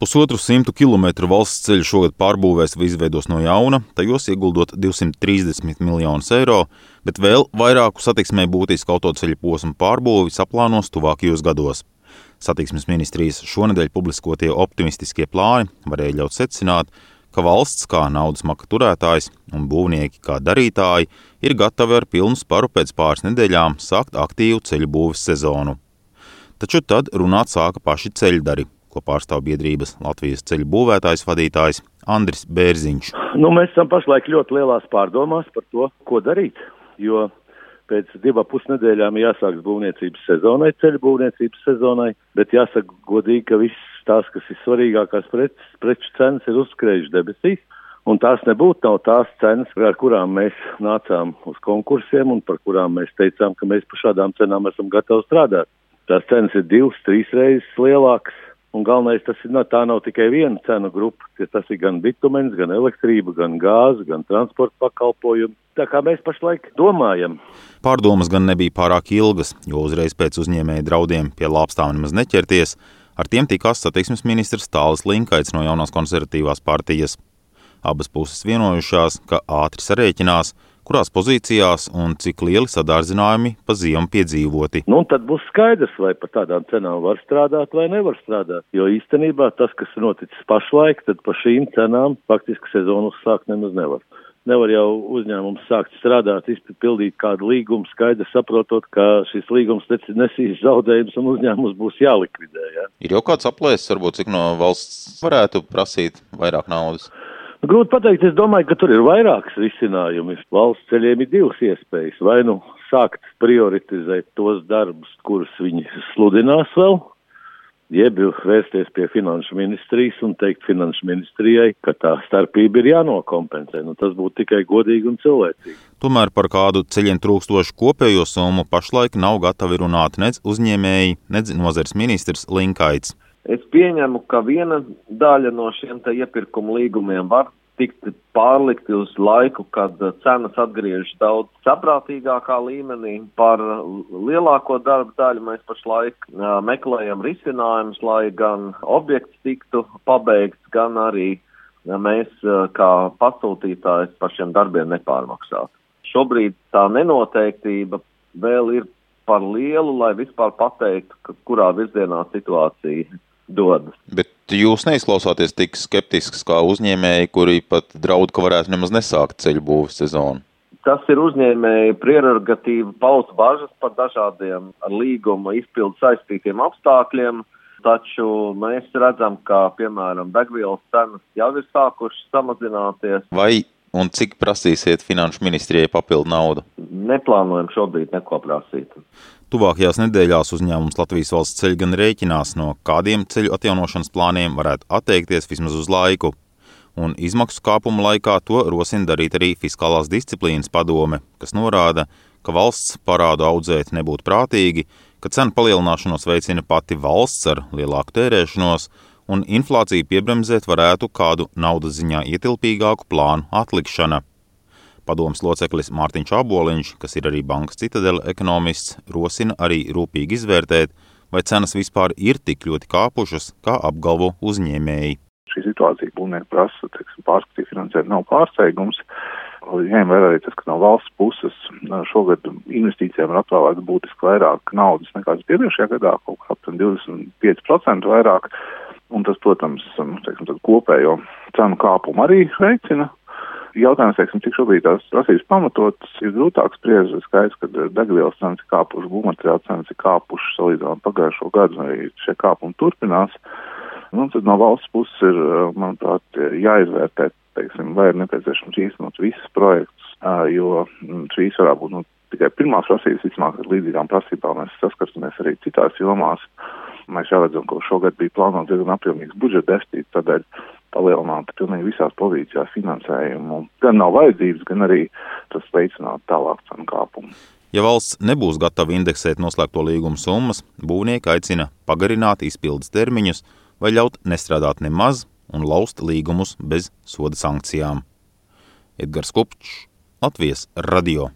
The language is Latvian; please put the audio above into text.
Pusotru simtu kilometru valsts ceļu šogad pārbūvēs vai izveidos no jauna, tajos ieguldot 230 miljonus eiro, bet vēl vairāku satiksmē būtisku autoceļu posmu pārbūvi saplānos tuvākajos gados. Satiksmes ministrijas šonadēļ publiskotie optimistiskie plāni varēja ļaut secināt, ka valsts kā naudas maka turētājs un būvnieki kā darītāji ir gatavi ar pilnu sparu pēc pāris nedēļām sākt aktīvu ceļu būves sezonu. Taču tad runāt sāka paši ceļdari – ko pārstāv biedrības Latvijas ceļu būvētājs vadītājs Andris Bērziņš. Nu, mēs esam pašlaik ļoti lielās pārdomās par to, ko darīt, jo pēc divām pusnedēļām jāsāks būvniecības sezonai, ceļu būvniecības sezonai, bet jāsaka godīgi, ka viss tās, kas ir svarīgākās preces, preču cenas ir uzskrējušas debesīs. Un tās nebūtu nav tās cenas, ar kurām mēs nācām uz konkursiem un par kurām mēs teicām, ka mēs par šādām cenām esam gatavi strādāt. Tās cenas ir divas, trīs reizes lielākas Un galvenais tas ir, no, tā nav tikai viena cenu grupa, tas ir gan bitumens, gan elektrība, gan gāze, gan transporta pakalpojumi. Tā kā mēs pašlaik domājam. Pārdomas gan nebija pārāk ilgas, jo uzreiz pēc uzņēmēja draudiem pie lāpstām nemaz neķerties, ar tiem tikās satiksmes ministrs Tālis Linkaits no jaunās konservatīvās partijas. Abas puses vienojušās, ka ātri sarēķinās, kurās pozīcijās un cik lieli sadārdzinājumi pa ziemu piedzīvoti. Nu, tad būs skaidrs, vai par tādām cenām var strādāt vai nevar strādāt. Jo īstenībā tas, kas ir noticis pašlaik, tad par šīm cenām faktiski sezonu uzsākt nemaz nevar. Nevar jau uzņēmums sākt strādāt, izpildīt kādu līgumu, skaidri saprotot, ka šis līgums nesīs zaudējumus un uzņēmums būs jālikvidē. Ja? Ir jau kāds aplēses, varbūt cik no valsts varētu prasīt vairāk naudas? Grūti pateikt, es domāju, ka tur ir vairākas risinājumi. Valsts ceļiem ir divas iespējas. Vai nu sākt prioritizēt tos darbus, kurus viņi sludinās vēl, jeb vērsties pie finanšu ministrijas un teikt finanšu ministrijai, ka tā starpība ir jānokompensē. Nu, tas būtu tikai godīgi un cilvēcīgi. Tomēr par kādu ceļiem trūkstošu kopējo summu pašlaik nav gatavi runāt nec uzņēmēji, nec nozars ministrs Linkaits. Es pieņemu, ka viena daļa no šiem iepirkuma līgumiem var tikt pārlikti uz laiku, kad cenas atgriežas daudz saprātīgākā līmenī. Par lielāko darbu daļu mēs pašlaik meklējam risinājumus, lai gan objekts tiktu pabeigts, gan arī mēs kā pasūtītājs par šiem darbiem nepārmaksātu. Šobrīd tā nenoteiktība vēl ir par lielu, lai vispār pateiktu, kurā virzienā situācija dodas. Bet jūs neizklausāties tik skeptisks kā uzņēmēji, kuri pat draud, ka varētu nemaz nesākt ceļu būvniecības sezonu. Tas ir uzņēmēju prerogatīva paust bažas par dažādiem ar līguma izpildu saistītiem apstākļiem, taču mēs redzam, ka, piemēram, degvielas cenas jau ir sākušas samazināties. Vai un cik prasīsiet finanšu ministrijai papildu naudu? Neplānojam šobrīd neko prasīt. Tuvākajās nedēļās uzņēmums Latvijas valsts ceļ gan rēķinās, no kādiem ceļu atjaunošanas plāniem varētu atteikties vismaz uz laiku. Un izmaksu kāpuma laikā to rosina darīt arī Fiskālās disciplīnas padome, kas norāda, ka valsts parādu audzēt nebūtu prātīgi, ka cenu palielināšanos veicina pati valsts ar lielāku tērēšanos, un inflāciju piebremzēt varētu kādu naudas ziņā ietilpīgāku plānu atlikšana. Padomas loceklis Mārtiņš Aboliņš, kas ir arī bankas citadela ekonomists, rosina arī rūpīgi izvērtēt, vai cenas vispār ir tik ļoti kāpušas, kā apgalvo uzņēmēji. Šī situācija būvnieku prasa, teiksim, pārskatīt finansēt nav pārsteigums. Ņēma vērā arī tas, ka no valsts puses šogad investīcijām ir atvēlēta būtiski vairāk naudas nekā iepriekšējā gadā, kaut kā aptuveni 25% vairāk. Un tas, protams, teiksim, kopējo cenu kāpumu arī veicina. Jautājums, teiksim, cik šobrīd tās prasības pamatotas, ir grūtāk spriest. Skaidrs, ka degvielas cenas ir kāpušas, būvmateriāla cenas ir kāpušas salīdzinot pagājušo gadu, vai šie kāpumi turpinās. Nu, tad no valsts puses ir, manuprāt, jāizvērtē, teiksim, vai ir nepieciešams īstenot visus projektus, jo mm, šīs varētu būt nu, tikai pirmās prasības, vismaz ar līdzīgām prasībām mēs saskarsimies arī citās jomās. Mēs jau redzam, ka šogad bija plānots diezgan apjomīgs budžeta deficīts, tādēļ palielināt pilnīgi visās pozīcijās finansējumu. Gan nav vajadzības, gan arī tas veicinātu tālāk cenu kāpumu. Ja valsts nebūs gatava indeksēt noslēgto līgumu summas, būvnieki aicina pagarināt izpildes termiņus vai ļaut nestrādāt nemaz un laust līgumus bez soda sankcijām. Edgars Kupčs, Latvijas radio.